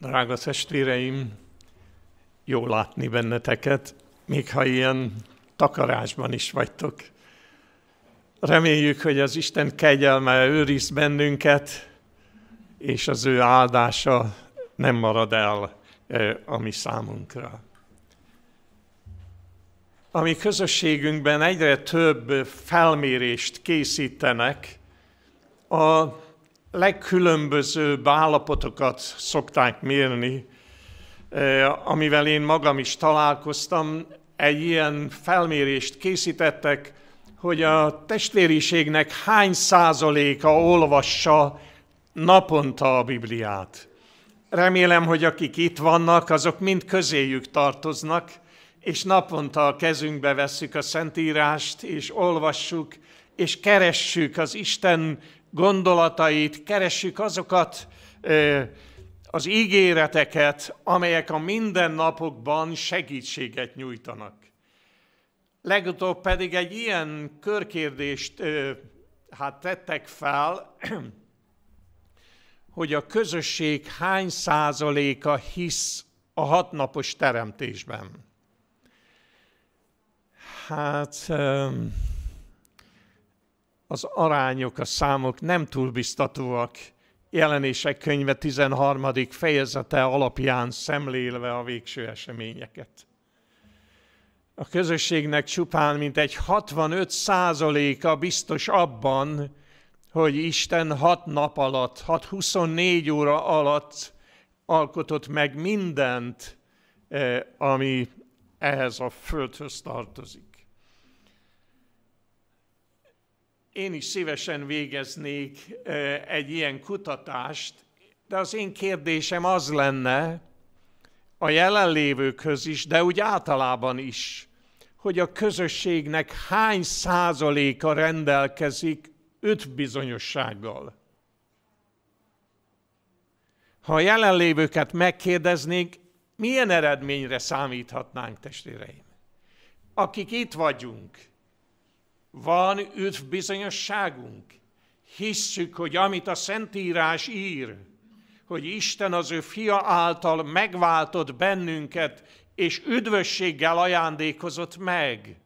Drága testvéreim, jó látni benneteket, még ha ilyen takarásban is vagytok. Reméljük, hogy az Isten kegyelme őriz bennünket, és az ő áldása nem marad el a mi számunkra. A mi közösségünkben egyre több felmérést készítenek a legkülönbözőbb állapotokat szokták mérni, eh, amivel én magam is találkoztam. Egy ilyen felmérést készítettek, hogy a testvériségnek hány százaléka olvassa naponta a Bibliát. Remélem, hogy akik itt vannak, azok mind közéjük tartoznak, és naponta a kezünkbe vesszük a Szentírást, és olvassuk, és keressük az Isten gondolatait, keressük azokat az ígéreteket, amelyek a mindennapokban segítséget nyújtanak. Legutóbb pedig egy ilyen körkérdést hát tettek fel, hogy a közösség hány százaléka hisz a hatnapos teremtésben. Hát az arányok, a számok nem túl biztatóak. Jelenések könyve 13. fejezete alapján szemlélve a végső eseményeket. A közösségnek csupán mint egy 65 százaléka biztos abban, hogy Isten hat nap alatt, 6-24 óra alatt alkotott meg mindent, eh, ami ehhez a földhöz tartozik. Én is szívesen végeznék egy ilyen kutatást, de az én kérdésem az lenne a jelenlévőkhöz is, de úgy általában is, hogy a közösségnek hány százaléka rendelkezik öt bizonyossággal. Ha a jelenlévőket megkérdeznék, milyen eredményre számíthatnánk, testvéreim? Akik itt vagyunk, van üdv bizonyosságunk. Hisszük, hogy amit a Szentírás ír, hogy Isten az ő fia által megváltott bennünket, és üdvösséggel ajándékozott meg.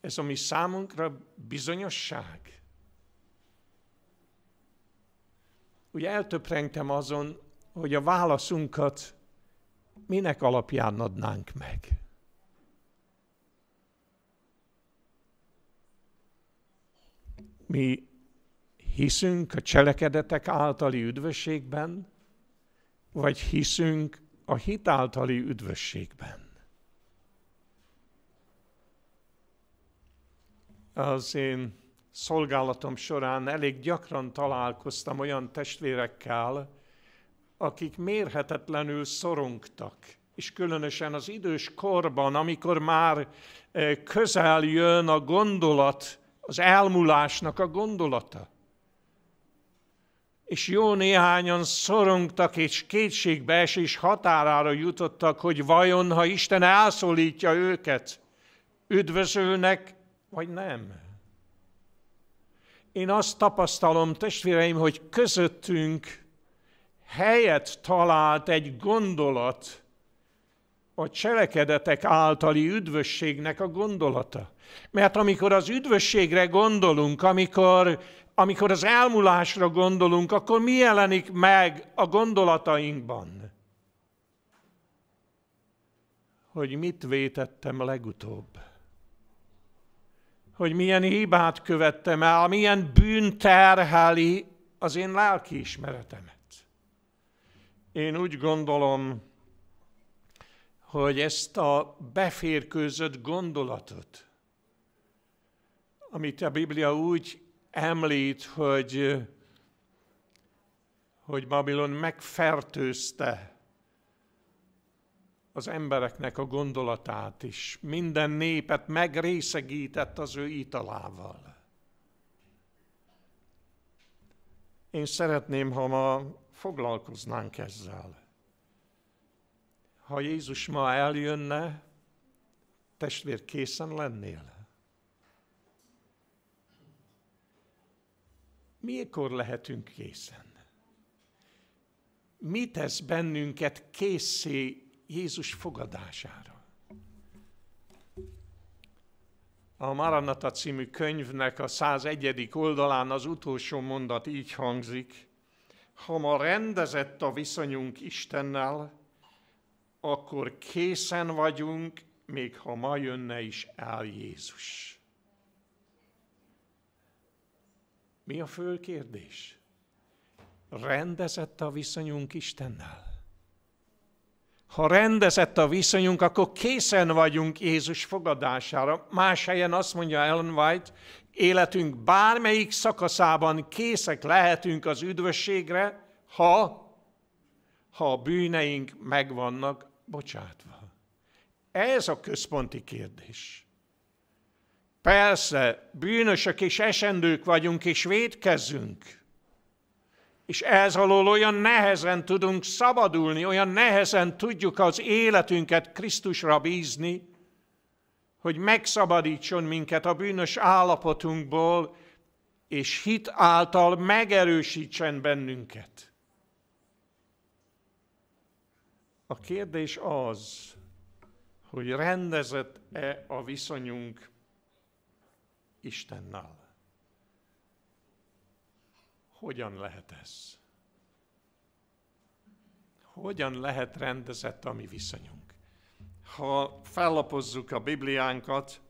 Ez a mi számunkra bizonyosság. Ugye eltöprengtem azon, hogy a válaszunkat minek alapján adnánk meg. Mi hiszünk a cselekedetek általi üdvösségben, vagy hiszünk a hit általi üdvösségben? Az én szolgálatom során elég gyakran találkoztam olyan testvérekkel, akik mérhetetlenül szorongtak, és különösen az idős korban, amikor már eh, közel jön a gondolat az elmúlásnak a gondolata. És jó néhányan szorongtak és kétségbeesés határára jutottak, hogy vajon, ha Isten elszólítja őket, üdvözölnek, vagy nem. Én azt tapasztalom, testvéreim, hogy közöttünk helyet talált egy gondolat, a cselekedetek általi üdvösségnek a gondolata. Mert amikor az üdvösségre gondolunk, amikor, amikor az elmúlásra gondolunk, akkor mi jelenik meg a gondolatainkban? Hogy mit vétettem legutóbb? Hogy milyen hibát követtem el, milyen bűn terheli az én lelkiismeretemet. Én úgy gondolom, hogy ezt a beférkőzött gondolatot, amit a Biblia úgy említ, hogy, hogy Babilon megfertőzte az embereknek a gondolatát is. Minden népet megrészegített az ő italával. Én szeretném, ha ma foglalkoznánk ezzel. Ha Jézus ma eljönne, testvér, készen lennél? Mikor lehetünk készen? mi tesz bennünket készé Jézus fogadására. A Maranata című könyvnek a 101. oldalán az utolsó mondat így hangzik, ha ma rendezett a viszonyunk Istennel, akkor készen vagyunk, még ha ma jönne is el Jézus. Mi a fő kérdés? Rendezett a viszonyunk Istennel? Ha rendezett a viszonyunk, akkor készen vagyunk Jézus fogadására. Más helyen azt mondja Ellen White, életünk bármelyik szakaszában készek lehetünk az üdvösségre, ha, ha a bűneink megvannak bocsátva. Ez a központi kérdés. Persze, bűnösök és esendők vagyunk, és védkezzünk. És ez alól olyan nehezen tudunk szabadulni, olyan nehezen tudjuk az életünket Krisztusra bízni, hogy megszabadítson minket a bűnös állapotunkból, és hit által megerősítsen bennünket. A kérdés az, hogy rendezett-e a viszonyunk Istennel. Hogyan lehet ez? Hogyan lehet rendezett a mi viszonyunk? Ha fellapozzuk a Bibliánkat,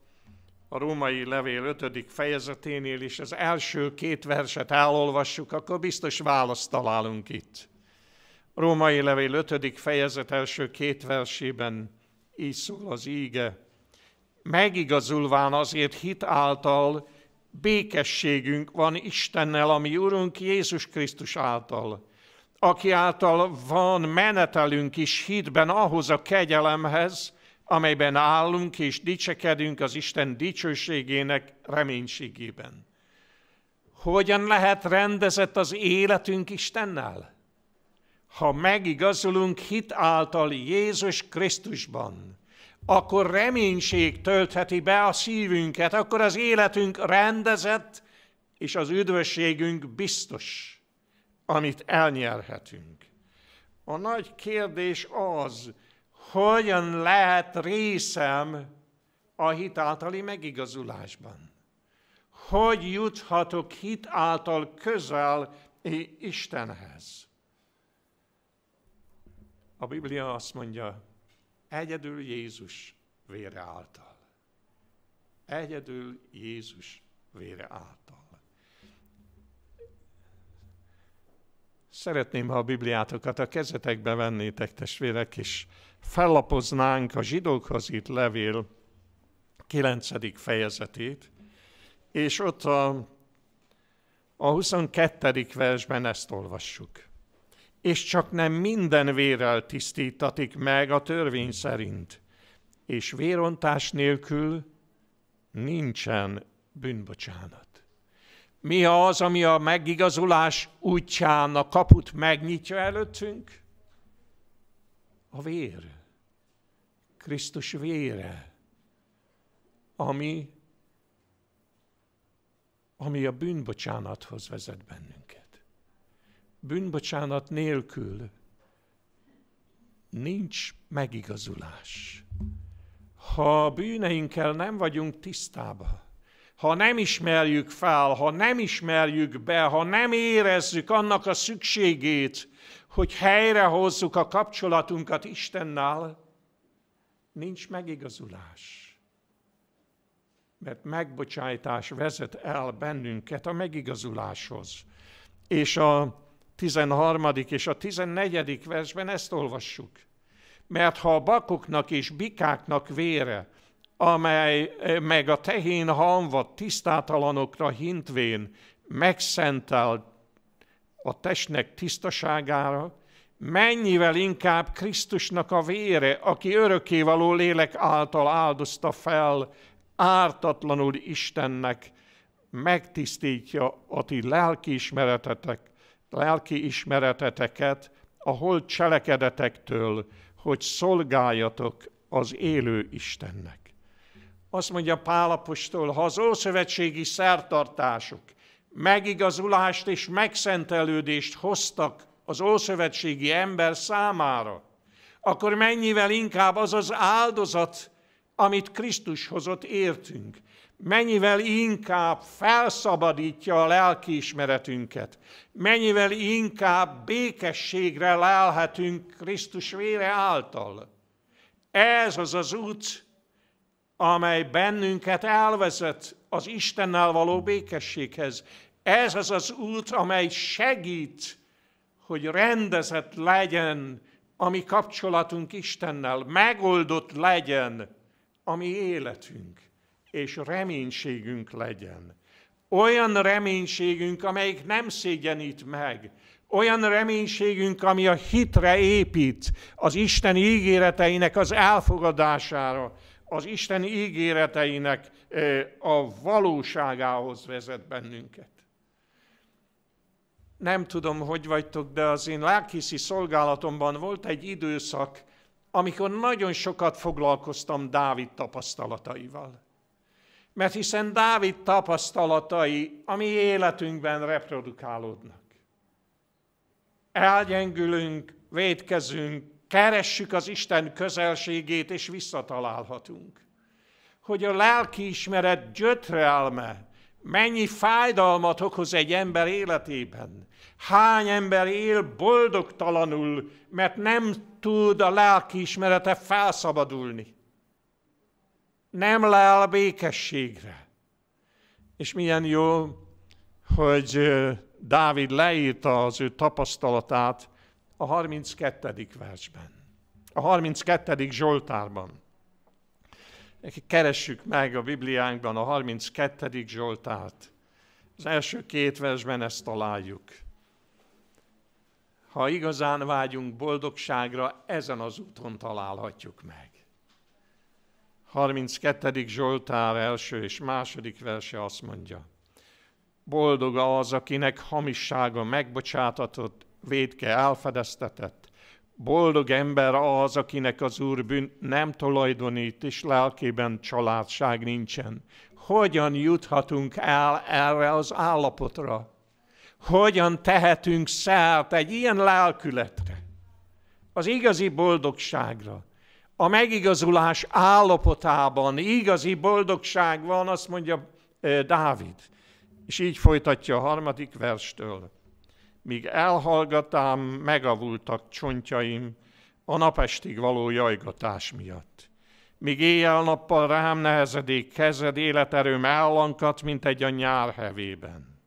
a római levél 5. fejezeténél is az első két verset elolvassuk, akkor biztos választ találunk itt. Római levél 5. fejezet első két versében így szól az íge. Megigazulván azért hit által békességünk van Istennel, ami Urunk Jézus Krisztus által, aki által van menetelünk is hitben ahhoz a kegyelemhez, amelyben állunk és dicsekedünk az Isten dicsőségének reménységében. Hogyan lehet rendezett az életünk Istennel? Ha megigazulunk hit által Jézus Krisztusban, akkor reménység töltheti be a szívünket, akkor az életünk rendezett, és az üdvösségünk biztos, amit elnyerhetünk. A nagy kérdés az, hogyan lehet részem a hit általi megigazulásban. Hogy juthatok hit által közel Istenhez? A Biblia azt mondja, egyedül Jézus vére által. Egyedül Jézus vére által. Szeretném, ha a Bibliátokat a kezetekbe vennétek, testvérek, és fellapoznánk a zsidókhoz írt levél 9. fejezetét, és ott a, a 22. versben ezt olvassuk és csak nem minden vérrel tisztítatik meg a törvény szerint, és vérontás nélkül nincsen bűnbocsánat. Mi az, ami a megigazulás útján a kaput megnyitja előttünk? A vér. Krisztus vére, ami, ami a bűnbocsánathoz vezet bennünket bűnbocsánat nélkül nincs megigazulás. Ha a bűneinkkel nem vagyunk tisztába, ha nem ismerjük fel, ha nem ismerjük be, ha nem érezzük annak a szükségét, hogy helyrehozzuk a kapcsolatunkat Istennel, nincs megigazulás. Mert megbocsájtás vezet el bennünket a megigazuláshoz. És a 13. és a 14. versben ezt olvassuk. Mert ha a bakoknak és bikáknak vére, amely eh, meg a tehén hamvat tisztátalanokra hintvén megszentel a testnek tisztaságára, mennyivel inkább Krisztusnak a vére, aki örökkévaló lélek által áldozta fel ártatlanul Istennek, megtisztítja a ti lelkiismeretetek lelki ismereteteket a holt cselekedetektől, hogy szolgáljatok az élő Istennek. Azt mondja Pálapostól, ha az ószövetségi szertartások megigazulást és megszentelődést hoztak az ószövetségi ember számára, akkor mennyivel inkább az az áldozat, amit Krisztus hozott értünk, mennyivel inkább felszabadítja a lelkiismeretünket, mennyivel inkább békességre lelhetünk Krisztus vére által. Ez az az út, amely bennünket elvezet az Istennel való békességhez. Ez az az út, amely segít, hogy rendezett legyen a mi kapcsolatunk Istennel, megoldott legyen a mi életünk, és reménységünk legyen. Olyan reménységünk, amelyik nem szégyenít meg, olyan reménységünk, ami a hitre épít, az Isten ígéreteinek az elfogadására, az Isten ígéreteinek a valóságához vezet bennünket. Nem tudom, hogy vagytok, de az én lelkiszi szolgálatomban volt egy időszak, amikor nagyon sokat foglalkoztam Dávid tapasztalataival. Mert hiszen Dávid tapasztalatai a mi életünkben reprodukálódnak. Elgyengülünk, védkezünk, keressük az Isten közelségét, és visszatalálhatunk. Hogy a lelkiismeret gyötrelme mennyi fájdalmat okoz egy ember életében. Hány ember él boldogtalanul, mert nem tud a lelkiismerete felszabadulni. Nem lel békességre. És milyen jó, hogy Dávid leírta az ő tapasztalatát a 32. versben. A 32. Zsoltárban. Keressük meg a Bibliánkban a 32. Zsoltárt. Az első két versben ezt találjuk. Ha igazán vágyunk boldogságra, ezen az úton találhatjuk meg. 32. Zsoltár első és második verse azt mondja. Boldog az, akinek hamissága megbocsátatott, védke elfedeztetett. Boldog ember az, akinek az Úr bűn nem tulajdonít, és lelkében családság nincsen. Hogyan juthatunk el erre az állapotra? Hogyan tehetünk szert egy ilyen lelkületre? Az igazi boldogságra. A megigazulás állapotában igazi boldogság van, azt mondja Dávid. És így folytatja a harmadik verstől míg elhallgatám, megavultak csontjaim a napestig való jajgatás miatt. Míg éjjel-nappal rám nehezedik kezed, életerőm ellankat, mint egy a nyár hevében.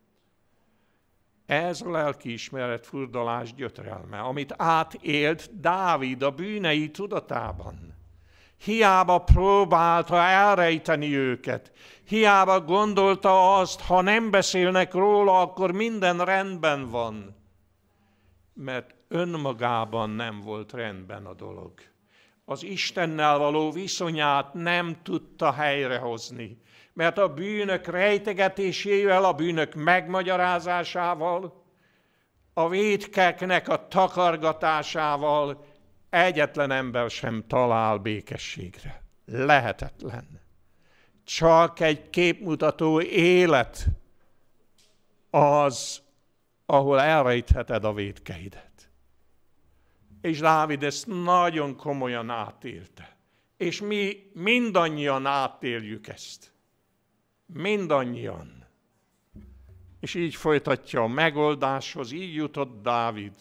Ez a lelkiismeret furdalás gyötrelme, amit átélt Dávid a bűnei tudatában. Hiába próbálta elrejteni őket, hiába gondolta azt, ha nem beszélnek róla, akkor minden rendben van. Mert önmagában nem volt rendben a dolog. Az Istennel való viszonyát nem tudta helyrehozni, mert a bűnök rejtegetésével, a bűnök megmagyarázásával, a védkeknek a takargatásával egyetlen ember sem talál békességre. Lehetetlen. Csak egy képmutató élet az, ahol elrejtheted a védkeidet. És Dávid ezt nagyon komolyan átélte. És mi mindannyian átéljük ezt. Mindannyian. És így folytatja a megoldáshoz, így jutott Dávid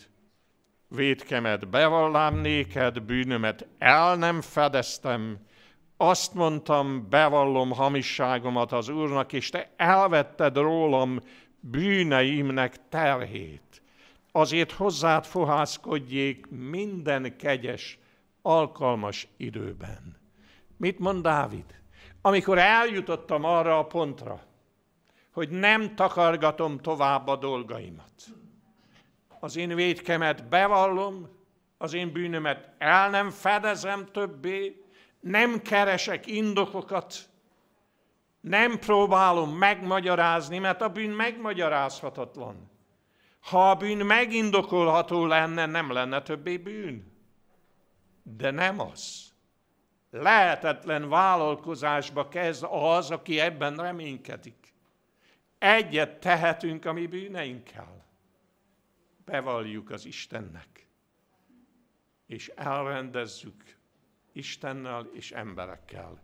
védkemet bevallám néked, bűnömet el nem fedeztem, azt mondtam, bevallom hamisságomat az Úrnak, és te elvetted rólam bűneimnek terhét. Azért hozzád fohászkodjék minden kegyes, alkalmas időben. Mit mond Dávid? Amikor eljutottam arra a pontra, hogy nem takargatom tovább a dolgaimat, az én védkemet bevallom, az én bűnömet el nem fedezem többé, nem keresek indokokat, nem próbálom megmagyarázni, mert a bűn megmagyarázhatatlan. Ha a bűn megindokolható lenne, nem lenne többé bűn. De nem az. Lehetetlen vállalkozásba kezd az, aki ebben reménykedik. Egyet tehetünk a mi bűneinkkel bevalljuk az Istennek, és elrendezzük Istennel és emberekkel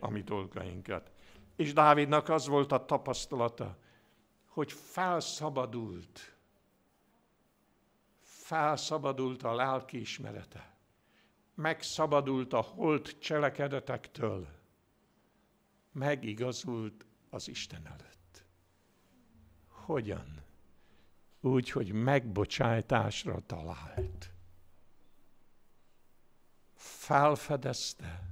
a mi dolgainkat. És Dávidnak az volt a tapasztalata, hogy felszabadult, felszabadult a lelki ismerete, megszabadult a holt cselekedetektől, megigazult az Isten előtt. Hogyan? Úgy, hogy megbocsájtásra talált. Felfedezte,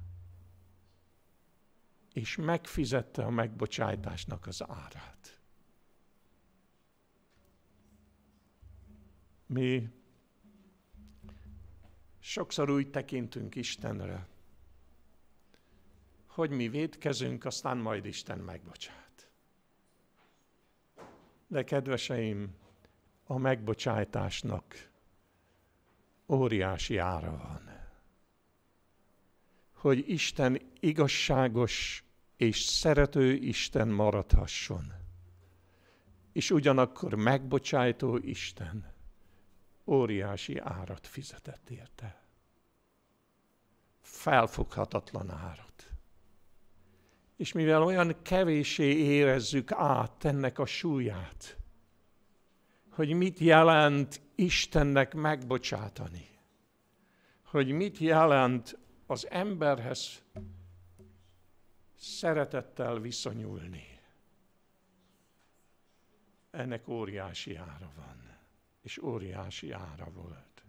és megfizette a megbocsájtásnak az árát. Mi sokszor úgy tekintünk Istenre, hogy mi védkezünk, aztán majd Isten megbocsát. De kedveseim, a megbocsájtásnak óriási ára van. Hogy Isten igazságos és szerető Isten maradhasson. És ugyanakkor megbocsájtó Isten óriási árat fizetett érte. Felfoghatatlan árat. És mivel olyan kevésé érezzük át ennek a súlyát, hogy mit jelent Istennek megbocsátani, hogy mit jelent az emberhez szeretettel viszonyulni. Ennek óriási ára van, és óriási ára volt.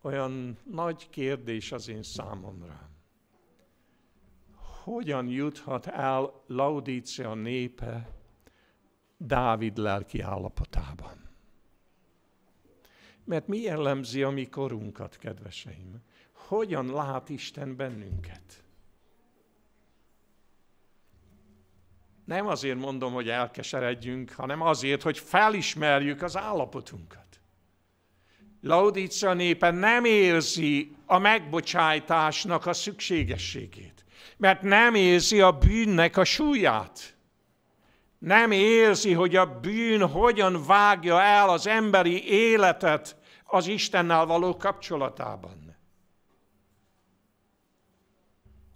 Olyan nagy kérdés az én számomra hogyan juthat el Laudícia népe Dávid lelki állapotában. Mert mi jellemzi a mi korunkat, kedveseim? Hogyan lát Isten bennünket? Nem azért mondom, hogy elkeseredjünk, hanem azért, hogy felismerjük az állapotunkat. Laudícia népe nem érzi a megbocsájtásnak a szükségességét mert nem érzi a bűnnek a súlyát. Nem érzi, hogy a bűn hogyan vágja el az emberi életet az Istennel való kapcsolatában.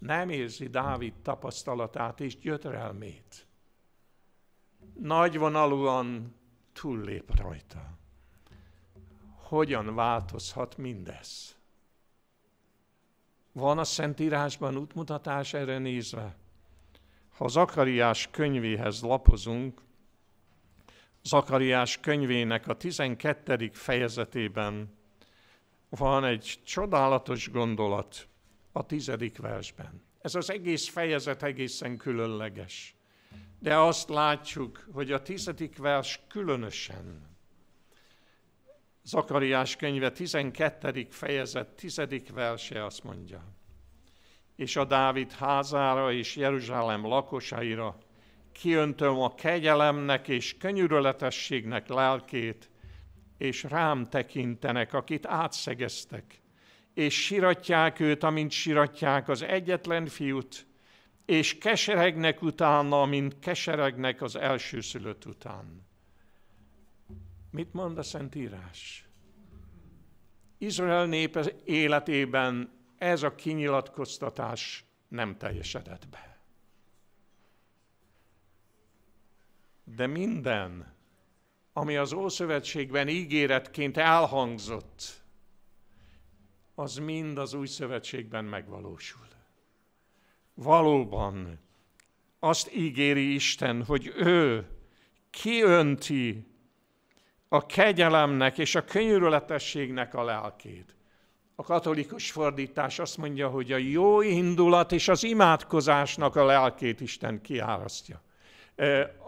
Nem érzi Dávid tapasztalatát és gyötrelmét. Nagyvonalúan túllép rajta. Hogyan változhat mindez? Van a Szentírásban útmutatás erre nézve? Ha Zakariás könyvéhez lapozunk, Zakariás könyvének a 12. fejezetében van egy csodálatos gondolat a tizedik versben. Ez az egész fejezet egészen különleges. De azt látjuk, hogy a tizedik vers különösen Zakariás könyve 12. fejezet 10. verse azt mondja. És a Dávid házára és Jeruzsálem lakosaira kiöntöm a kegyelemnek és könyörületességnek lelkét, és rám tekintenek, akit átszegeztek, és siratják őt, amint siratják az egyetlen fiút, és keseregnek utána, mint keseregnek az elsőszülött után. Mit mond a Szentírás? Izrael népe életében ez a kinyilatkoztatás nem teljesedett be. De minden, ami az Ószövetségben ígéretként elhangzott, az mind az Új Szövetségben megvalósul. Valóban azt ígéri Isten, hogy ő kiönti a kegyelemnek és a könyörületességnek a lelkét. A katolikus fordítás azt mondja, hogy a jó indulat és az imádkozásnak a lelkét Isten kiárasztja.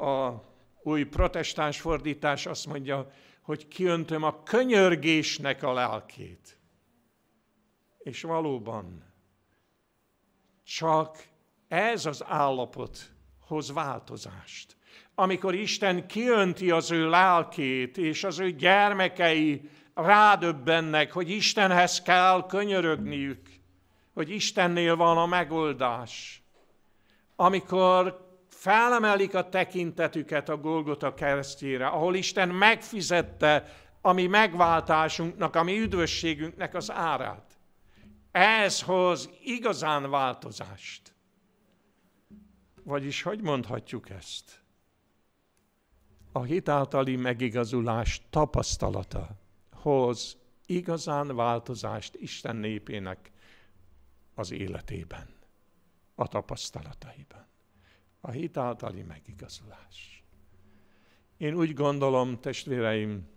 A új protestáns fordítás azt mondja, hogy kiöntöm a könyörgésnek a lelkét. És valóban csak ez az állapot hoz változást amikor Isten kiönti az ő lelkét, és az ő gyermekei rádöbbennek, hogy Istenhez kell könyörögniük, hogy Istennél van a megoldás. Amikor felemelik a tekintetüket a Golgota keresztjére, ahol Isten megfizette a mi megváltásunknak, a mi üdvösségünknek az árát. Ez hoz igazán változást. Vagyis hogy mondhatjuk ezt? A hitáltali megigazulás tapasztalata hoz igazán változást Isten népének az életében, a tapasztalataiban. A hitáltali megigazulás. Én úgy gondolom, testvéreim,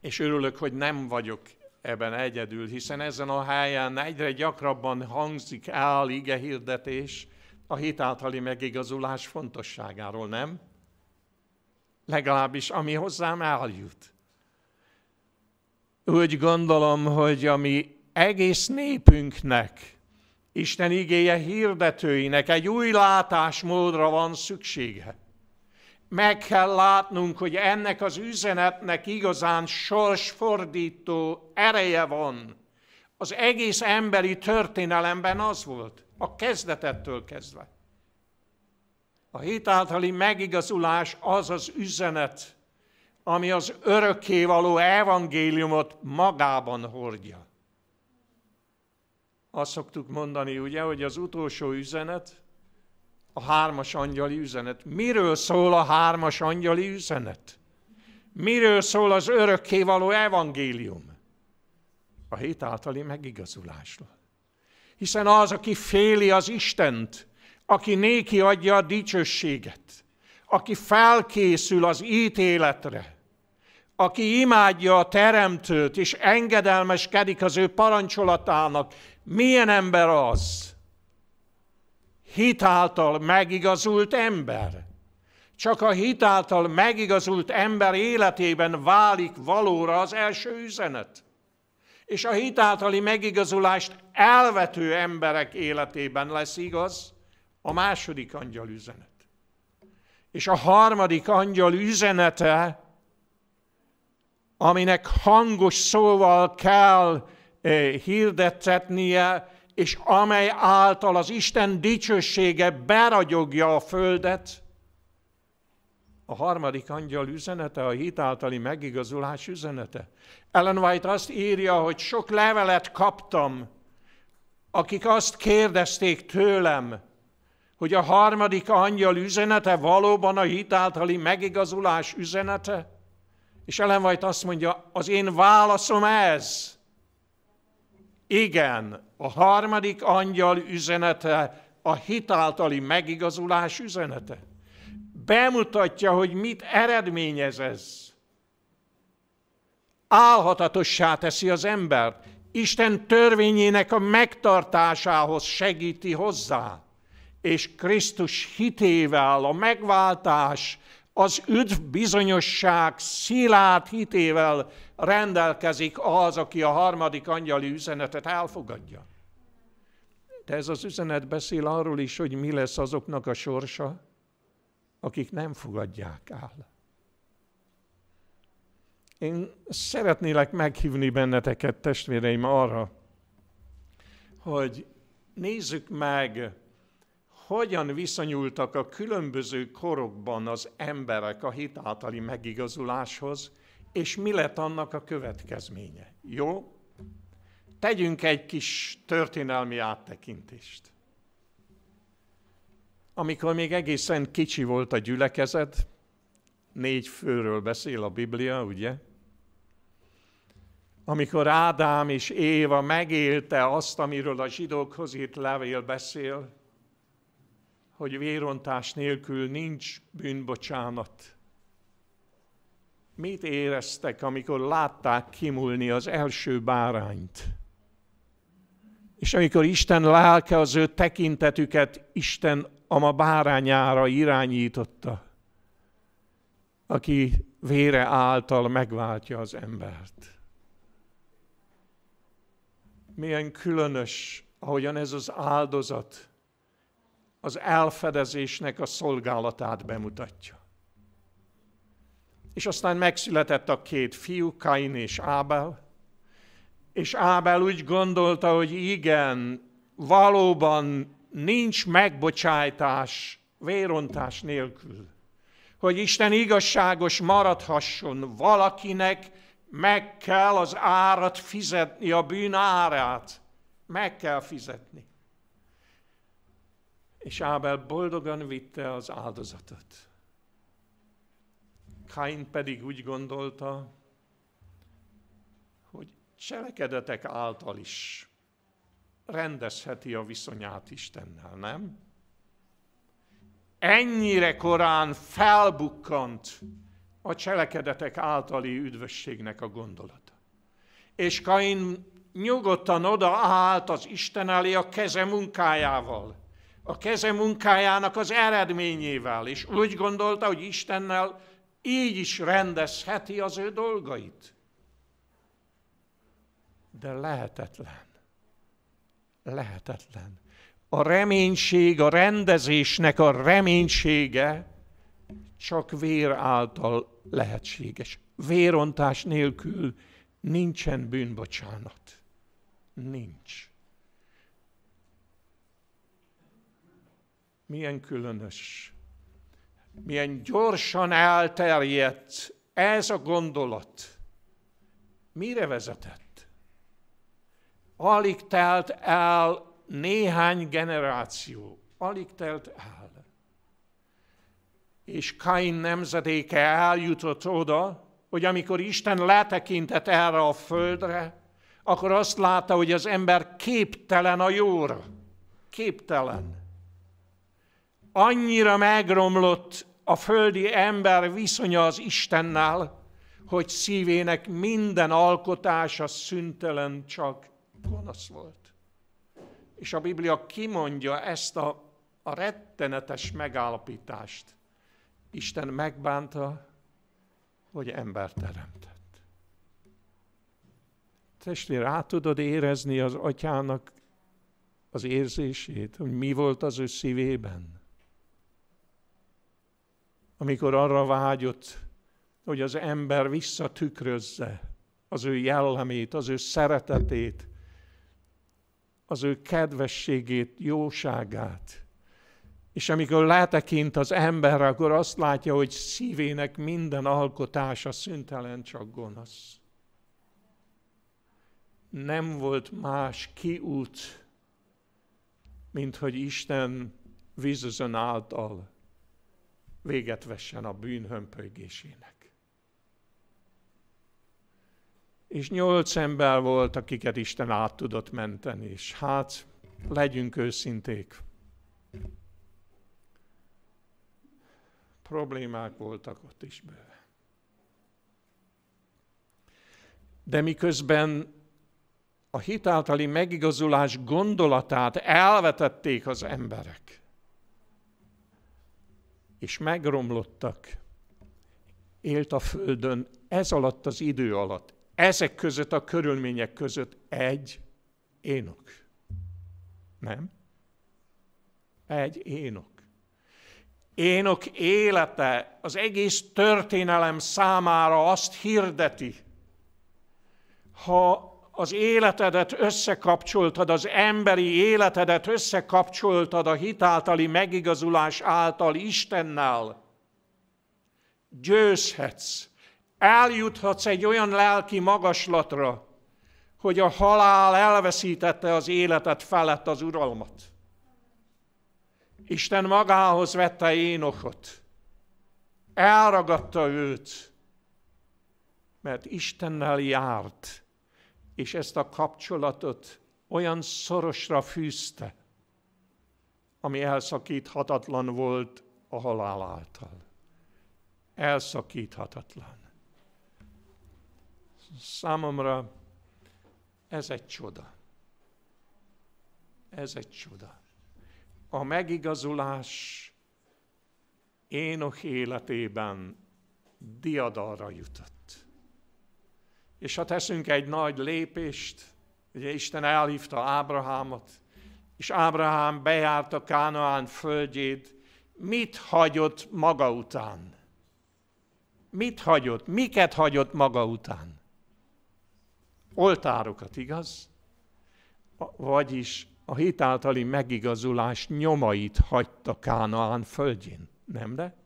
és örülök, hogy nem vagyok ebben egyedül, hiszen ezen a helyen egyre gyakrabban hangzik el ige hirdetés a hitáltali megigazulás fontosságáról, nem? Legalábbis ami hozzám eljut. Úgy gondolom, hogy ami egész népünknek, Isten igéje hirdetőinek egy új látásmódra van szüksége meg kell látnunk, hogy ennek az üzenetnek igazán sorsfordító ereje van. Az egész emberi történelemben az volt, a kezdetettől kezdve. A hit általi megigazulás az az üzenet, ami az örökkévaló evangéliumot magában hordja. Azt szoktuk mondani, ugye, hogy az utolsó üzenet a hármas angyali üzenet. Miről szól a hármas angyali üzenet? Miről szól az örökkévaló evangélium? A hét általi megigazulásról. Hiszen az, aki féli az Istent, aki néki adja a dicsőséget, aki felkészül az ítéletre, aki imádja a teremtőt, és engedelmeskedik az ő parancsolatának, milyen ember az? Hitáltal megigazult ember. Csak a hitáltal megigazult ember életében válik valóra az első üzenet. És a hitáltali megigazulást elvető emberek életében lesz igaz a második angyal üzenet. És a harmadik angyal üzenete, aminek hangos szóval kell eh, hirdettetnie, és amely által az Isten dicsősége beragyogja a földet, a harmadik angyal üzenete, a hitáltali megigazulás üzenete. Ellen White azt írja, hogy sok levelet kaptam, akik azt kérdezték tőlem, hogy a harmadik angyal üzenete valóban a hitáltali megigazulás üzenete? És Ellen White azt mondja, az én válaszom ez. Igen, a harmadik angyal üzenete a hitáltali megigazulás üzenete. Bemutatja, hogy mit eredményez ez. Álhatatossá teszi az embert. Isten törvényének a megtartásához segíti hozzá. És Krisztus hitével a megváltás, az üdv bizonyosság szilárd hitével rendelkezik az, aki a harmadik angyali üzenetet elfogadja. De ez az üzenet beszél arról is, hogy mi lesz azoknak a sorsa, akik nem fogadják el. Én szeretnélek meghívni benneteket, testvéreim, arra, hogy nézzük meg, hogyan viszonyultak a különböző korokban az emberek a hitáltali megigazuláshoz, és mi lett annak a következménye. Jó? Tegyünk egy kis történelmi áttekintést. Amikor még egészen kicsi volt a gyülekezet, négy főről beszél a Biblia, ugye? Amikor Ádám és Éva megélte azt, amiről a zsidókhoz írt levél beszél, hogy vérontás nélkül nincs bűnbocsánat. Mit éreztek, amikor látták kimulni az első bárányt? És amikor Isten lelke az ő tekintetüket Isten ama bárányára irányította, aki vére által megváltja az embert. Milyen különös, ahogyan ez az áldozat az elfedezésnek a szolgálatát bemutatja. És aztán megszületett a két fiú, Kain és Ábel, és Ábel úgy gondolta, hogy igen, valóban nincs megbocsájtás vérontás nélkül. Hogy Isten igazságos maradhasson, valakinek meg kell az árat fizetni, a bűn árát. Meg kell fizetni. És Ábel boldogan vitte az áldozatot. Kain pedig úgy gondolta, hogy cselekedetek által is rendezheti a viszonyát Istennel, nem? Ennyire korán felbukkant a cselekedetek általi üdvösségnek a gondolata. És Kain nyugodtan odaállt az Isten elé a keze munkájával, a keze munkájának az eredményével, és úgy gondolta, hogy Istennel így is rendezheti az ő dolgait. De lehetetlen. Lehetetlen. A reménység, a rendezésnek a reménysége csak vér által lehetséges. Vérontás nélkül nincsen bűnbocsánat. Nincs. Milyen különös, milyen gyorsan elterjedt ez a gondolat. Mire vezetett? Alig telt el néhány generáció. Alig telt el. És Kain nemzedéke eljutott oda, hogy amikor Isten letekintett erre a földre, akkor azt látta, hogy az ember képtelen a jóra. Képtelen. Annyira megromlott a földi ember viszonya az Istennel, hogy szívének minden alkotása szüntelen csak gonosz volt. És a Biblia kimondja ezt a, a rettenetes megállapítást. Isten megbánta, hogy ember teremtett. Testvér, át tudod érezni az atyának az érzését, hogy mi volt az ő szívében? Amikor arra vágyott, hogy az ember visszatükrözze az ő jellemét, az ő szeretetét, az ő kedvességét, jóságát. És amikor letekint az ember, akkor azt látja, hogy szívének minden alkotása szüntelen csak gonosz nem volt más kiút, mint hogy Isten vízözön által véget vessen a bűn hömpölygésének. És nyolc ember volt, akiket Isten át tudott menteni, és hát legyünk őszinték. Problémák voltak ott is bőven. De miközben a hitáltali megigazulás gondolatát elvetették az emberek, és megromlottak. Élt a Földön ez alatt az idő alatt, ezek között a körülmények között egy énok. Nem? Egy énok. Énok élete az egész történelem számára azt hirdeti, ha az életedet összekapcsoltad, az emberi életedet összekapcsoltad a hitáltali megigazulás által Istennel, győzhetsz, eljuthatsz egy olyan lelki magaslatra, hogy a halál elveszítette az életet felett az uralmat. Isten magához vette Énokot, elragadta őt, mert Istennel járt, és ezt a kapcsolatot olyan szorosra fűzte, ami elszakíthatatlan volt a halál által. Elszakíthatatlan. Számomra ez egy csoda. Ez egy csoda. A megigazulás Énok életében diadalra jutott. És ha teszünk egy nagy lépést, ugye Isten elhívta Ábrahámot, és Ábrahám bejárta Kánaán földjét, mit hagyott maga után? Mit hagyott? Miket hagyott maga után? Oltárokat, igaz? Vagyis a hitáltali megigazulás nyomait hagyta Kánaán földjén, nem de?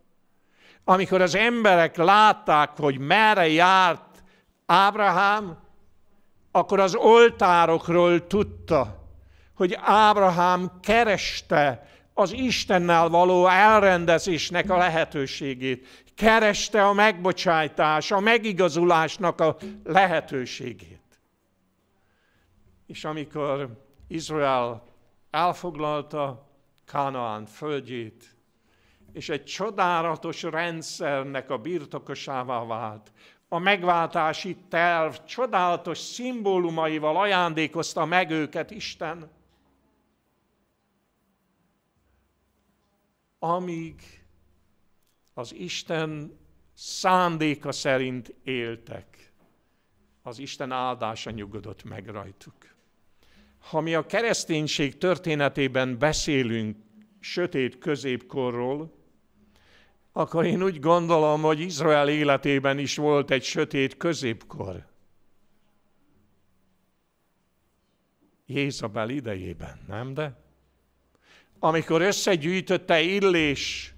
Amikor az emberek látták, hogy merre járt Ábrahám, akkor az oltárokról tudta, hogy Ábrahám kereste az Istennel való elrendezésnek a lehetőségét. Kereste a megbocsájtás, a megigazulásnak a lehetőségét. És amikor Izrael elfoglalta Kánaán földjét, és egy csodálatos rendszernek a birtokosává vált, a megváltási terv csodálatos szimbólumaival ajándékozta meg őket Isten, amíg az Isten szándéka szerint éltek, az Isten áldása nyugodott meg rajtuk. Ha mi a kereszténység történetében beszélünk sötét középkorról, akkor én úgy gondolom, hogy Izrael életében is volt egy sötét középkor. Jézabel idejében, nem de? Amikor összegyűjtötte Illés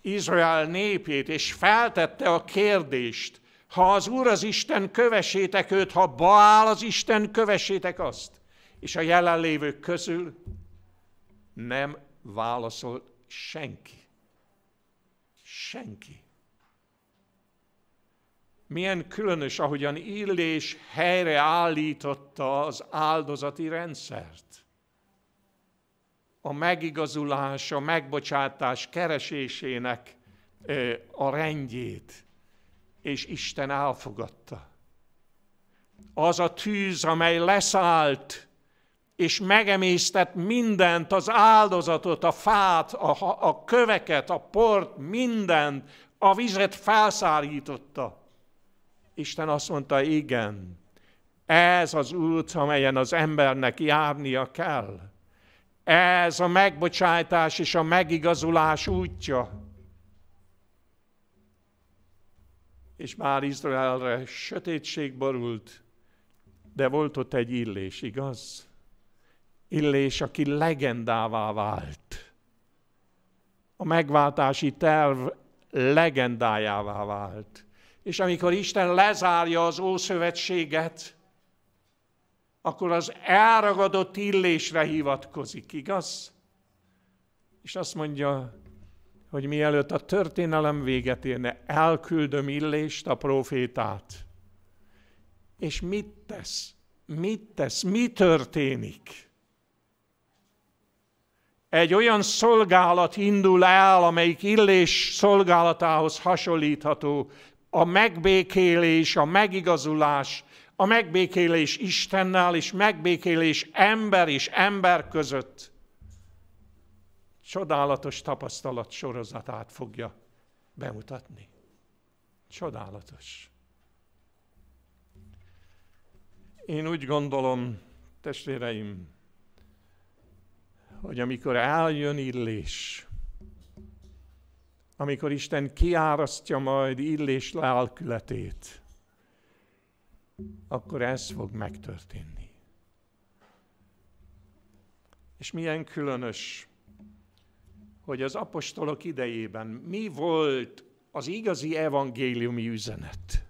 Izrael népét, és feltette a kérdést, ha az Úr az Isten, kövessétek őt, ha Baál az Isten, kövessétek azt. És a jelenlévők közül nem válaszol senki. Senki. Milyen különös, ahogyan Illés helyre állította az áldozati rendszert. A megigazulás, a megbocsátás keresésének a rendjét, és Isten elfogadta. Az a tűz, amely leszállt és megemésztett mindent, az áldozatot, a fát, a, a köveket, a port, mindent, a vizet felszárította. Isten azt mondta, igen, ez az út, amelyen az embernek járnia kell. Ez a megbocsátás és a megigazulás útja. És már Izraelre sötétség borult, de volt ott egy illés, igaz? Illés, aki legendává vált. A megváltási terv legendájává vált. És amikor Isten lezárja az Ószövetséget, akkor az elragadott illésre hivatkozik, igaz? És azt mondja, hogy mielőtt a történelem véget érne, elküldöm illést, a profétát. És mit tesz? Mit tesz? Mi történik? Egy olyan szolgálat indul el, amelyik illés szolgálatához hasonlítható, a megbékélés, a megigazulás, a megbékélés Istennel és megbékélés ember és ember között. Csodálatos tapasztalat sorozatát fogja bemutatni. Csodálatos. Én úgy gondolom, testvéreim, hogy amikor eljön illés, amikor Isten kiárasztja majd illés lelkületét, akkor ez fog megtörténni. És milyen különös, hogy az apostolok idejében mi volt az igazi evangéliumi üzenet?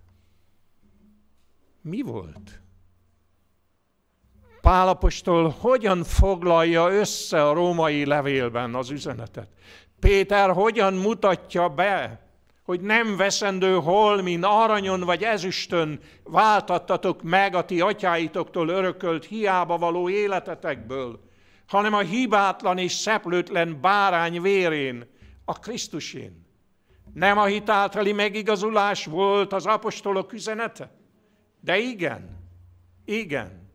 Mi volt? Pálapostól hogyan foglalja össze a római levélben az üzenetet? Péter hogyan mutatja be, hogy nem veszendő holmin, aranyon vagy ezüstön váltattatok meg a ti atyáitoktól örökölt hiába való életetekből, hanem a hibátlan és szeplőtlen bárány vérén, a Krisztusén. Nem a hitáltali megigazulás volt az apostolok üzenete? De igen, igen.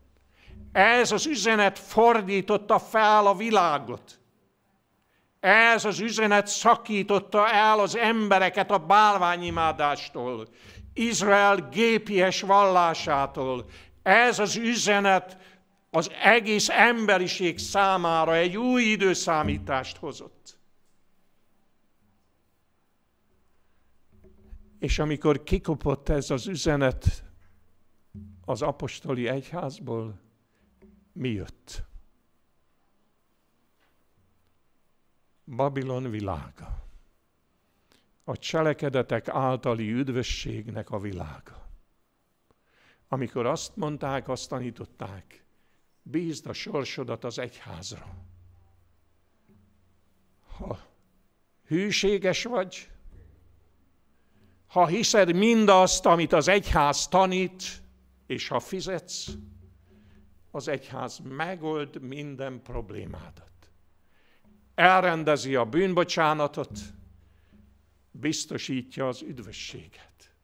Ez az üzenet fordította fel a világot. Ez az üzenet szakította el az embereket a bálványimádástól, Izrael gépies vallásától. Ez az üzenet az egész emberiség számára egy új időszámítást hozott. És amikor kikopott ez az üzenet az apostoli egyházból, mi jött? Babilon világa. A cselekedetek általi üdvösségnek a világa. Amikor azt mondták, azt tanították, bízd a sorsodat az egyházra. Ha hűséges vagy, ha hiszed mindazt, amit az egyház tanít, és ha fizetsz, az egyház megold minden problémádat. Elrendezi a bűnbocsánatot, biztosítja az üdvösséget.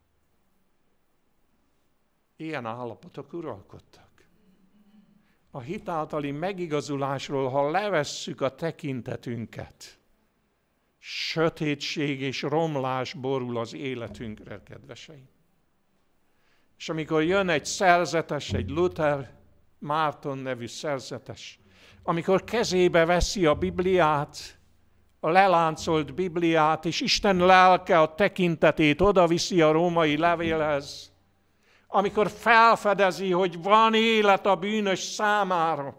Ilyen állapotok uralkodtak. A hitáltali megigazulásról, ha levesszük a tekintetünket, sötétség és romlás borul az életünkre, kedveseim. És amikor jön egy szerzetes, egy Luther, Márton nevű szerzetes, amikor kezébe veszi a Bibliát, a leláncolt Bibliát, és Isten lelke a tekintetét odaviszi a római levélhez, amikor felfedezi, hogy van élet a bűnös számára,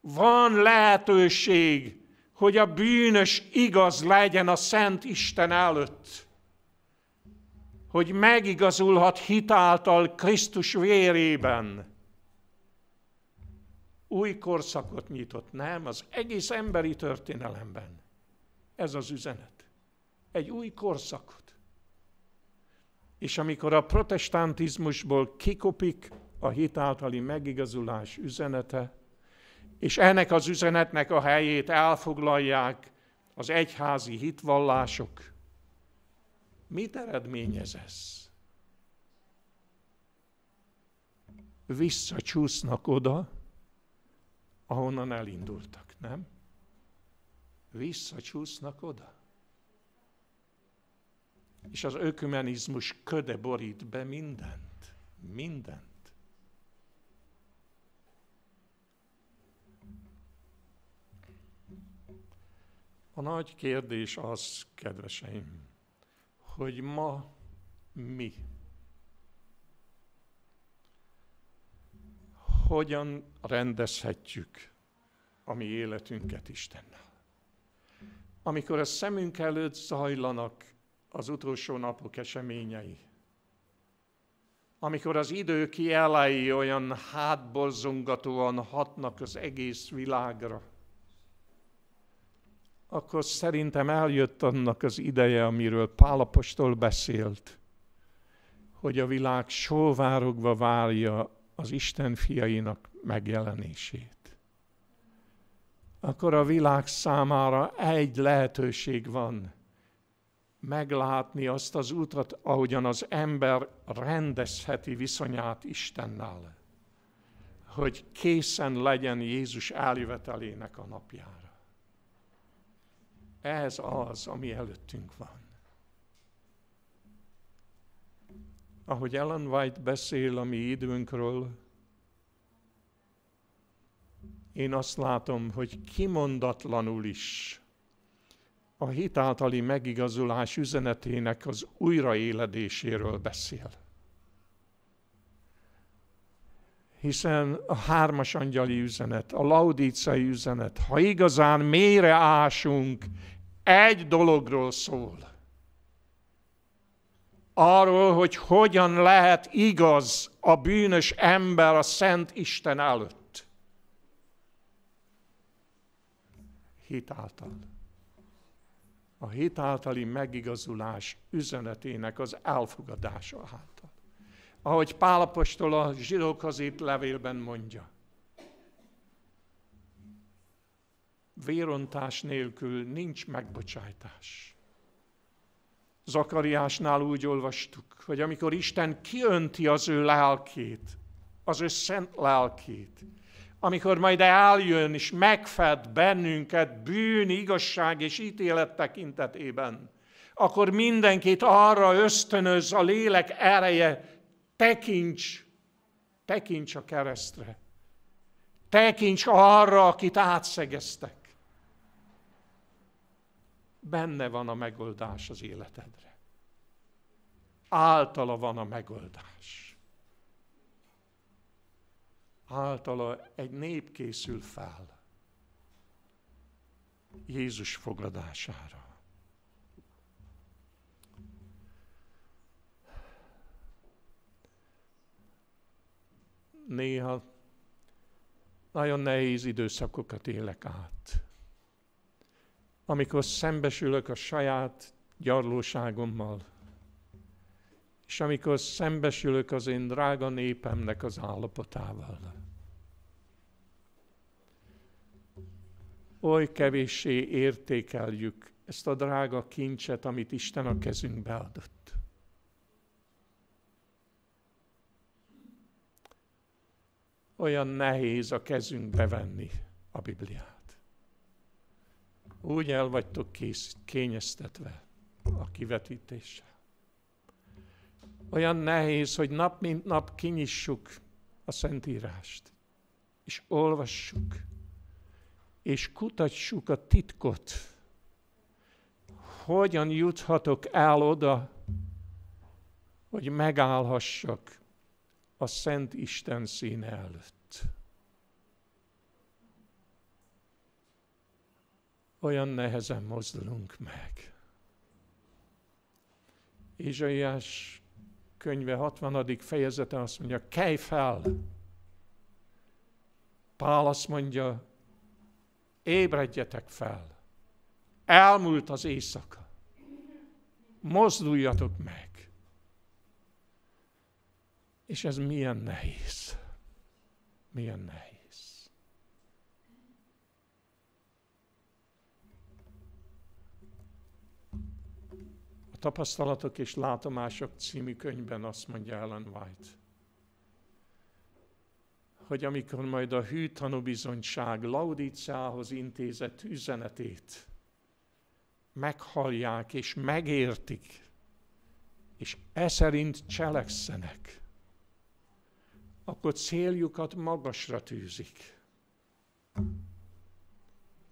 van lehetőség, hogy a bűnös igaz legyen a Szent Isten előtt, hogy megigazulhat hitáltal Krisztus vérében. Új korszakot nyitott, nem? Az egész emberi történelemben. Ez az üzenet. Egy új korszakot. És amikor a protestantizmusból kikopik a hitáltali megigazulás üzenete, és ennek az üzenetnek a helyét elfoglalják az egyházi hitvallások. Mit eredményez ez? Visszacsúsznak oda, ahonnan elindultak, nem? Visszacsúsznak oda. És az ökumenizmus köde borít be mindent. Mindent. A nagy kérdés az, kedveseim, hogy ma mi hogyan rendezhetjük a mi életünket Istennel. Amikor a szemünk előtt zajlanak az utolsó napok eseményei, amikor az idő kielei olyan hátborzongatóan hatnak az egész világra, akkor szerintem eljött annak az ideje, amiről Pálapostól beszélt, hogy a világ sóvárogva várja az Isten fiainak megjelenését. Akkor a világ számára egy lehetőség van, meglátni azt az utat, ahogyan az ember rendezheti viszonyát Istennel, hogy készen legyen Jézus eljövetelének a napjára. Ez az, ami előttünk van. Ahogy Ellen White beszél a mi időnkről, én azt látom, hogy kimondatlanul is a hitáltali megigazulás üzenetének az újraéledéséről beszél. Hiszen a hármas angyali üzenet, a laudícai üzenet, ha igazán mélyre ásunk, egy dologról szól. Arról, hogy hogyan lehet igaz a bűnös ember a Szent Isten előtt. Hitáltal. A hitáltali megigazulás üzenetének az elfogadása által. Ahogy Pálapostól a zsidókhoz írt levélben mondja. vérontás nélkül nincs megbocsájtás. Zakariásnál úgy olvastuk, hogy amikor Isten kiönti az ő lelkét, az ő szent lelkét, amikor majd eljön és megfed bennünket bűn, igazság és ítélet tekintetében, akkor mindenkit arra ösztönöz a lélek ereje, tekints, tekints a keresztre. Tekints arra, akit átszegeztek benne van a megoldás az életedre. Általa van a megoldás. Általa egy nép készül fel. Jézus fogadására. Néha nagyon nehéz időszakokat élek át. Amikor szembesülök a saját gyarlóságommal, és amikor szembesülök az én drága népemnek az állapotával. Oly kevéssé értékeljük ezt a drága kincset, amit Isten a kezünkbe adott. Olyan nehéz a kezünkbe venni a Bibliát. Úgy el vagytok kész, kényeztetve a kivetítéssel. Olyan nehéz, hogy nap mint nap kinyissuk a Szentírást, és olvassuk, és kutassuk a titkot. Hogyan juthatok el oda, hogy megállhassak a Szent Isten színe előtt. Olyan nehezen mozdulunk meg. Izsaiás könyve 60. fejezete azt mondja, kelj fel! Pál azt mondja, ébredjetek fel! Elmúlt az éjszaka. Mozduljatok meg! És ez milyen nehéz. Milyen nehéz. Tapasztalatok és Látomások című könyvben azt mondja Ellen White, hogy amikor majd a hű tanúbizonyság Laudicához intézett üzenetét meghallják és megértik, és e szerint cselekszenek, akkor céljukat magasra tűzik.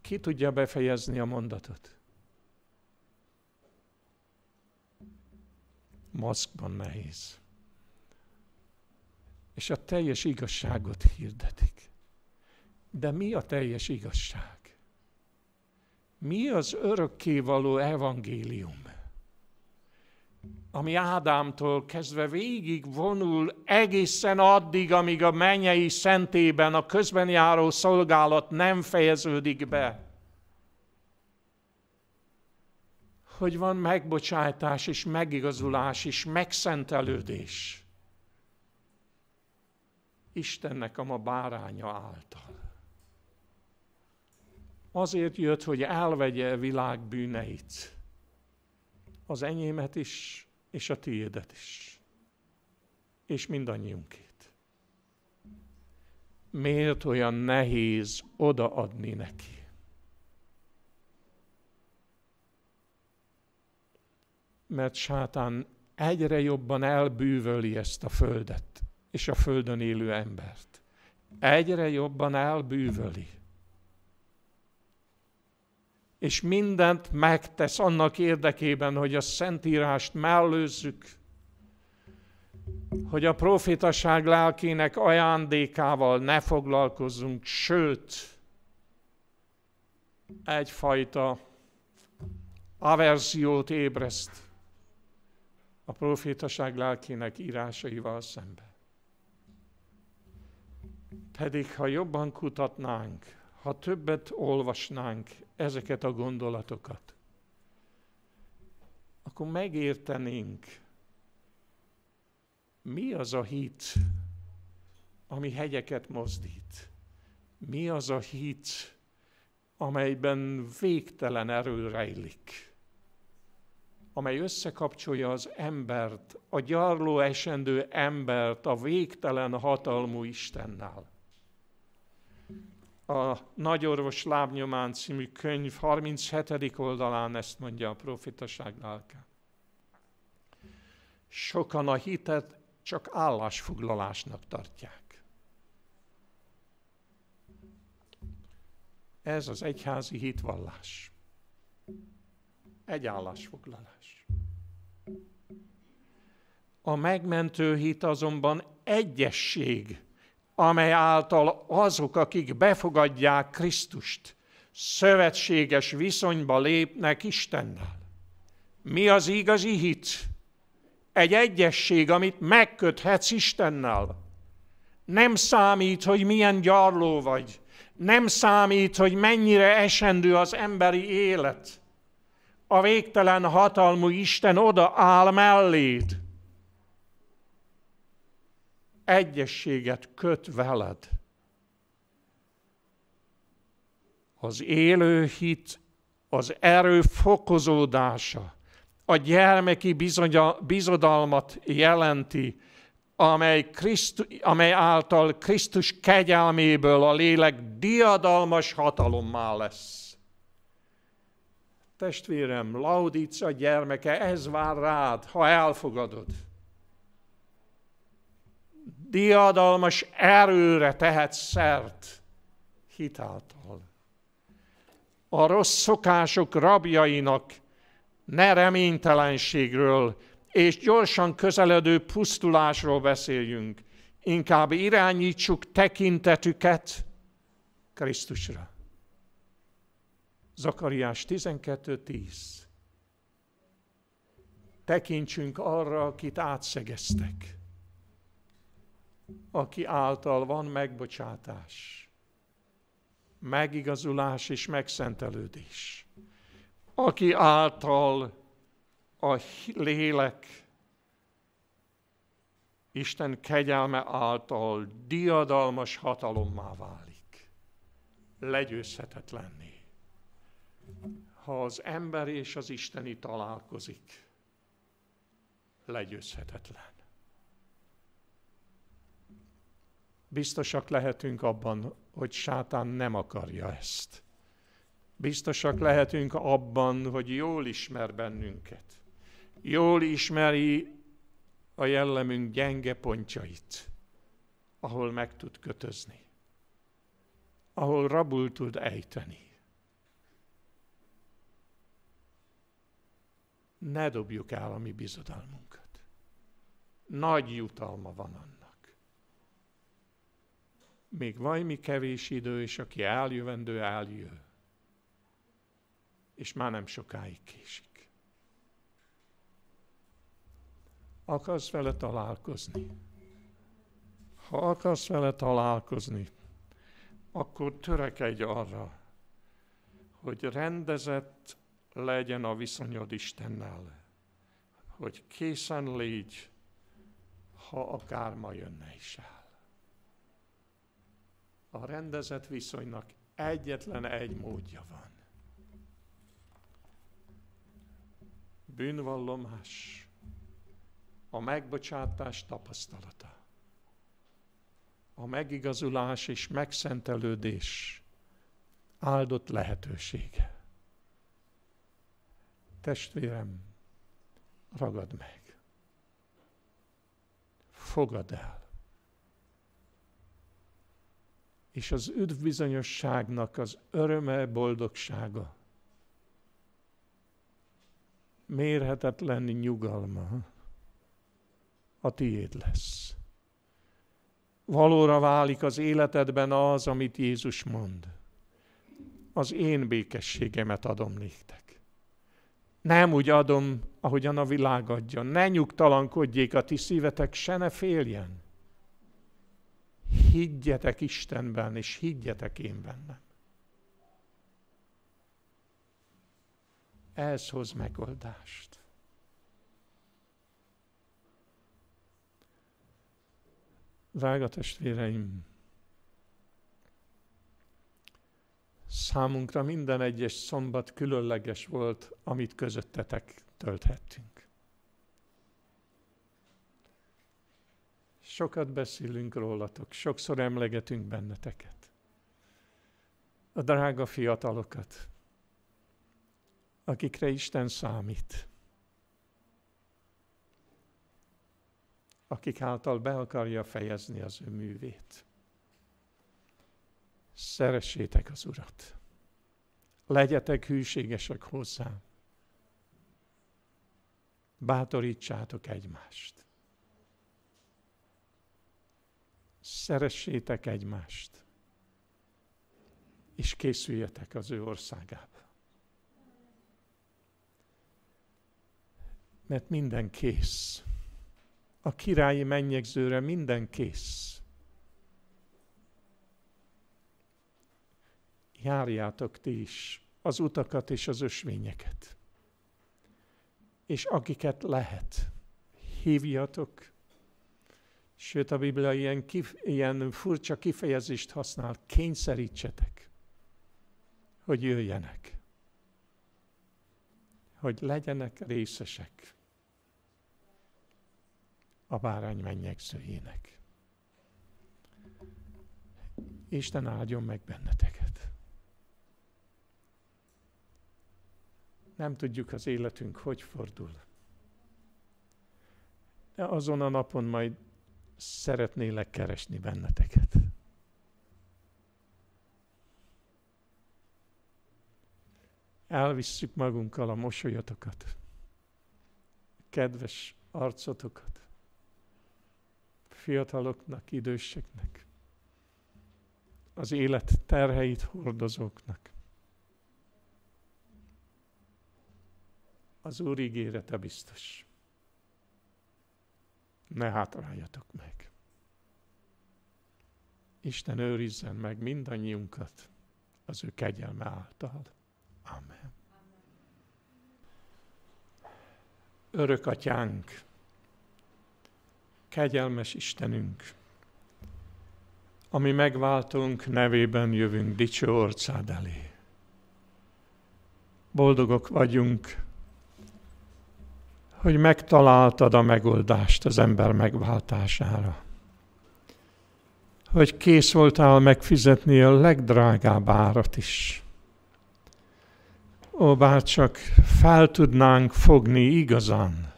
Ki tudja befejezni a mondatot? Maszkban nehéz. És a teljes igazságot hirdetik. De mi a teljes igazság? Mi az örökkévaló evangélium? Ami Ádámtól kezdve végig vonul egészen addig, amíg a mennyei szentében a közben járó szolgálat nem fejeződik be. Hogy van megbocsátás és megigazulás és megszentelődés. Istennek a ma báránya által. Azért jött, hogy elvegye a világ bűneit. Az enyémet is, és a tiédet is. És mindannyiunkét. Miért olyan nehéz odaadni neki? Mert sátán egyre jobban elbűvöli ezt a földet, és a földön élő embert. Egyre jobban elbűvöli. És mindent megtesz annak érdekében, hogy a Szentírást mellőzzük, hogy a profétaság lelkének ajándékával ne foglalkozzunk, sőt, egyfajta averziót ébreszt a profétaság lelkének írásaival szembe. Pedig ha jobban kutatnánk, ha többet olvasnánk ezeket a gondolatokat, akkor megértenénk, mi az a hit, ami hegyeket mozdít. Mi az a hit, amelyben végtelen erő rejlik amely összekapcsolja az embert, a gyarló esendő embert a végtelen hatalmú Istennel. A Nagyorvos lábnyomán című könyv 37. oldalán ezt mondja a profitaság lelke. Sokan a hitet csak állásfoglalásnak tartják. Ez az egyházi hitvallás. Egy állásfoglalás. A megmentő hit azonban egyesség, amely által azok, akik befogadják Krisztust, szövetséges viszonyba lépnek Istennel. Mi az igazi hit? Egy egyesség, amit megköthetsz Istennel. Nem számít, hogy milyen gyarló vagy. Nem számít, hogy mennyire esendő az emberi élet. A végtelen hatalmú Isten oda áll melléd. Egyességet köt veled. Az élő hit az erő fokozódása, a gyermeki bizodalmat jelenti, amely, Christu, amely által Krisztus kegyelméből a lélek diadalmas hatalommá lesz. Testvérem, Laudica gyermeke, ez vár rád, ha elfogadod. Diadalmas erőre tehet szert hitáltal. A rossz szokások rabjainak ne reménytelenségről, és gyorsan közeledő pusztulásról beszéljünk. Inkább irányítsuk tekintetüket Krisztusra. Zakariás 12.10 Tekintsünk arra, akit átszegeztek, aki által van megbocsátás, megigazulás és megszentelődés, aki által a lélek Isten kegyelme által diadalmas hatalommá válik. Legyőzhetetlenné. Ha az ember és az Isteni találkozik, legyőzhetetlen. Biztosak lehetünk abban, hogy sátán nem akarja ezt. Biztosak lehetünk abban, hogy jól ismer bennünket jól ismeri a jellemünk gyenge pontjait, ahol meg tud kötözni, ahol rabul tud ejteni. Ne dobjuk el a mi bizodalmunkat. Nagy jutalma van annak. Még mi kevés idő, és aki eljövendő, eljő. És már nem sokáig késik. akarsz vele találkozni. Ha akarsz vele találkozni, akkor törekedj arra, hogy rendezett legyen a viszonyod Istennel, hogy készen légy, ha akár ma jönne is el. A rendezett viszonynak egyetlen egy módja van. Bűnvallomás a megbocsátás tapasztalata. A megigazulás és megszentelődés áldott lehetősége. Testvérem, ragad meg. Fogad el. És az üdvbizonyosságnak az öröme, boldogsága, mérhetetlen nyugalma, a tiéd lesz. Valóra válik az életedben az, amit Jézus mond. Az én békességemet adom néktek. Nem úgy adom, ahogyan a világ adja. Ne nyugtalankodjék a ti szívetek, se ne féljen. Higgyetek Istenben, és higgyetek én bennem. Ez hoz megoldást. Drága testvéreim, számunkra minden egyes szombat különleges volt, amit közöttetek tölthettünk. Sokat beszélünk rólatok, sokszor emlegetünk benneteket. A drága fiatalokat, akikre Isten számít. akik által be akarja fejezni az ő művét. Szeressétek az Urat. Legyetek hűségesek hozzá. Bátorítsátok egymást. Szeressétek egymást. és készüljetek az ő országába. Mert minden kész. A királyi mennyegzőre minden kész. Járjátok ti is az utakat és az ösvényeket. És akiket lehet, hívjatok. Sőt, a Biblia ilyen, kif, ilyen furcsa kifejezést használ, kényszerítsetek, hogy jöjjenek. Hogy legyenek részesek a bárány mennyegzőjének. Isten áldjon meg benneteket. Nem tudjuk az életünk, hogy fordul. De azon a napon majd szeretnélek keresni benneteket. Elvisszük magunkkal a mosolyatokat, kedves arcotokat, fiataloknak, időseknek, az élet terheit hordozóknak. Az Úr ígérete biztos. Ne hátráljatok meg. Isten őrizzen meg mindannyiunkat az ő kegyelme által. Amen. Örök atyánk, kegyelmes Istenünk, ami megváltunk, nevében jövünk dicső orcád elé. Boldogok vagyunk, hogy megtaláltad a megoldást az ember megváltására. Hogy kész voltál megfizetni a legdrágább árat is. Ó, bár csak fel tudnánk fogni igazán,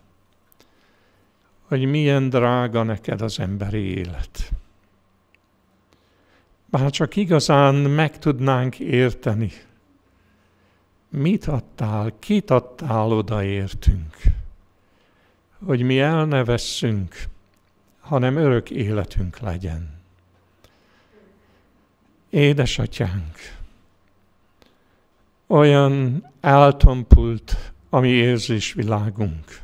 hogy milyen drága neked az emberi élet. Bár csak igazán meg tudnánk érteni, mit adtál, kit adtál odaértünk hogy mi el hanem örök életünk legyen. Édesatyánk, olyan eltompult a mi érzésvilágunk.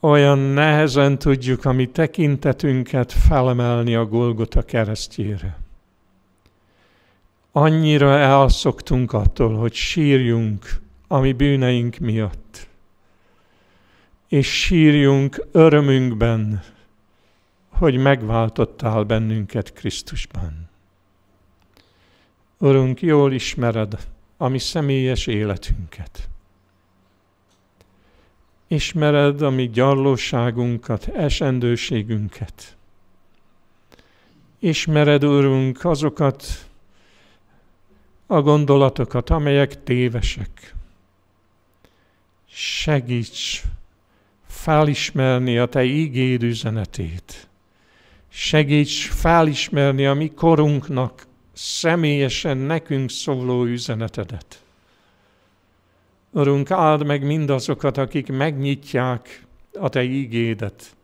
Olyan nehezen tudjuk a mi tekintetünket felemelni a Golgota keresztjére. Annyira elszoktunk attól, hogy sírjunk a mi bűneink miatt és sírjunk örömünkben, hogy megváltottál bennünket Krisztusban. Urunk, jól ismered a mi személyes életünket. Ismered a mi gyarlóságunkat, esendőségünket. Ismered, Urunk, azokat a gondolatokat, amelyek tévesek. Segíts felismerni a Te ígéd üzenetét. Segíts felismerni a mi korunknak személyesen nekünk szóló üzenetedet. Urunk, áld meg mindazokat, akik megnyitják a Te ígédet,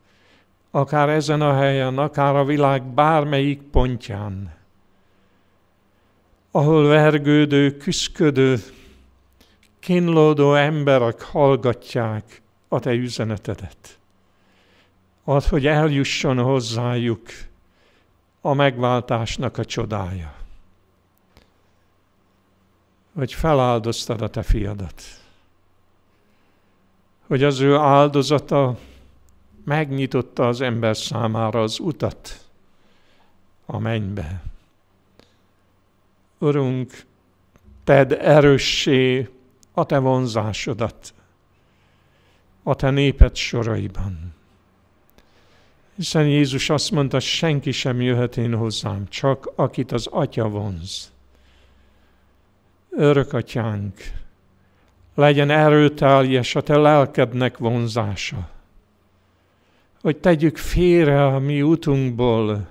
akár ezen a helyen, akár a világ bármelyik pontján, ahol vergődő, küszködő, kínlódó emberek hallgatják a te üzenetedet. Az, hogy eljusson hozzájuk a megváltásnak a csodája. Hogy feláldoztad a te fiadat. Hogy az ő áldozata megnyitotta az ember számára az utat a mennybe. Urunk, tedd erőssé a te vonzásodat a te néped soraiban. Hiszen Jézus azt mondta, senki sem jöhet én hozzám, csak akit az Atya vonz. Örök atyánk, legyen erőteljes a te lelkednek vonzása, hogy tegyük félre a mi utunkból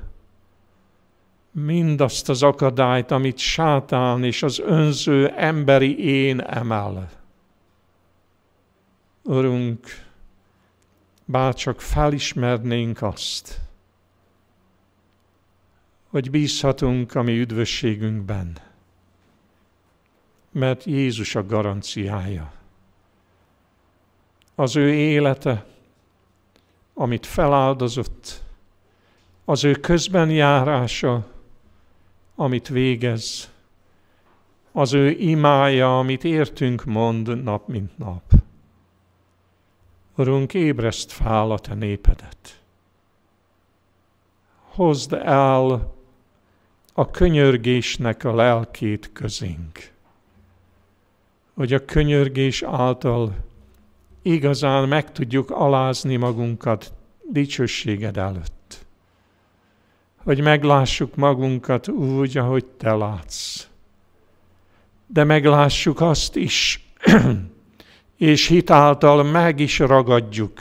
mindazt az akadályt, amit sátán és az önző emberi én emel Urunk, bár csak felismernénk azt, hogy bízhatunk a mi üdvösségünkben, mert Jézus a garanciája. Az ő élete, amit feláldozott, az ő közbenjárása, amit végez, az ő imája, amit értünk mond nap mint nap. Urunk, ébreszt fel a te népedet. Hozd el a könyörgésnek a lelkét közénk, hogy a könyörgés által igazán meg tudjuk alázni magunkat dicsőséged előtt. Hogy meglássuk magunkat úgy, ahogy te látsz. De meglássuk azt is, és hitáltal meg is ragadjuk,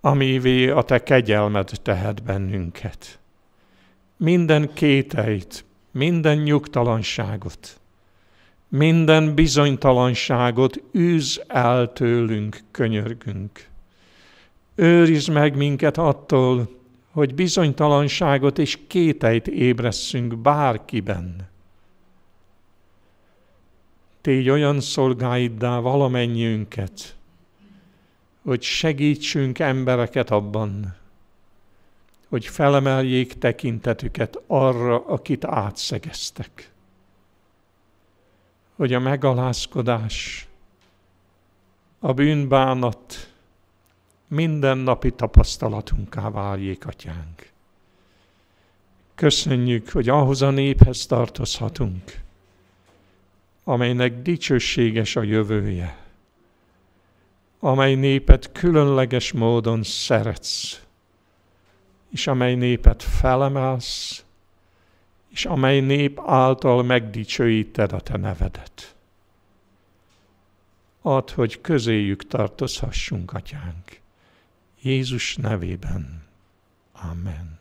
amivé a te kegyelmed tehet bennünket. Minden kéteit, minden nyugtalanságot, minden bizonytalanságot űz el tőlünk, könyörgünk. Őriz meg minket attól, hogy bizonytalanságot és kéteit ébresszünk bárkiben. Tégy olyan szolgáiddá valamennyiünket, hogy segítsünk embereket abban, hogy felemeljék tekintetüket arra, akit átszegeztek hogy a megalázkodás, a bűnbánat mindennapi tapasztalatunká váljék, atyánk. Köszönjük, hogy ahhoz a néphez tartozhatunk, amelynek dicsőséges a jövője, amely népet különleges módon szeretsz, és amely népet felemelsz, és amely nép által megdicsőíted a te nevedet. Add, hogy közéjük tartozhassunk, atyánk. Jézus nevében. Amen.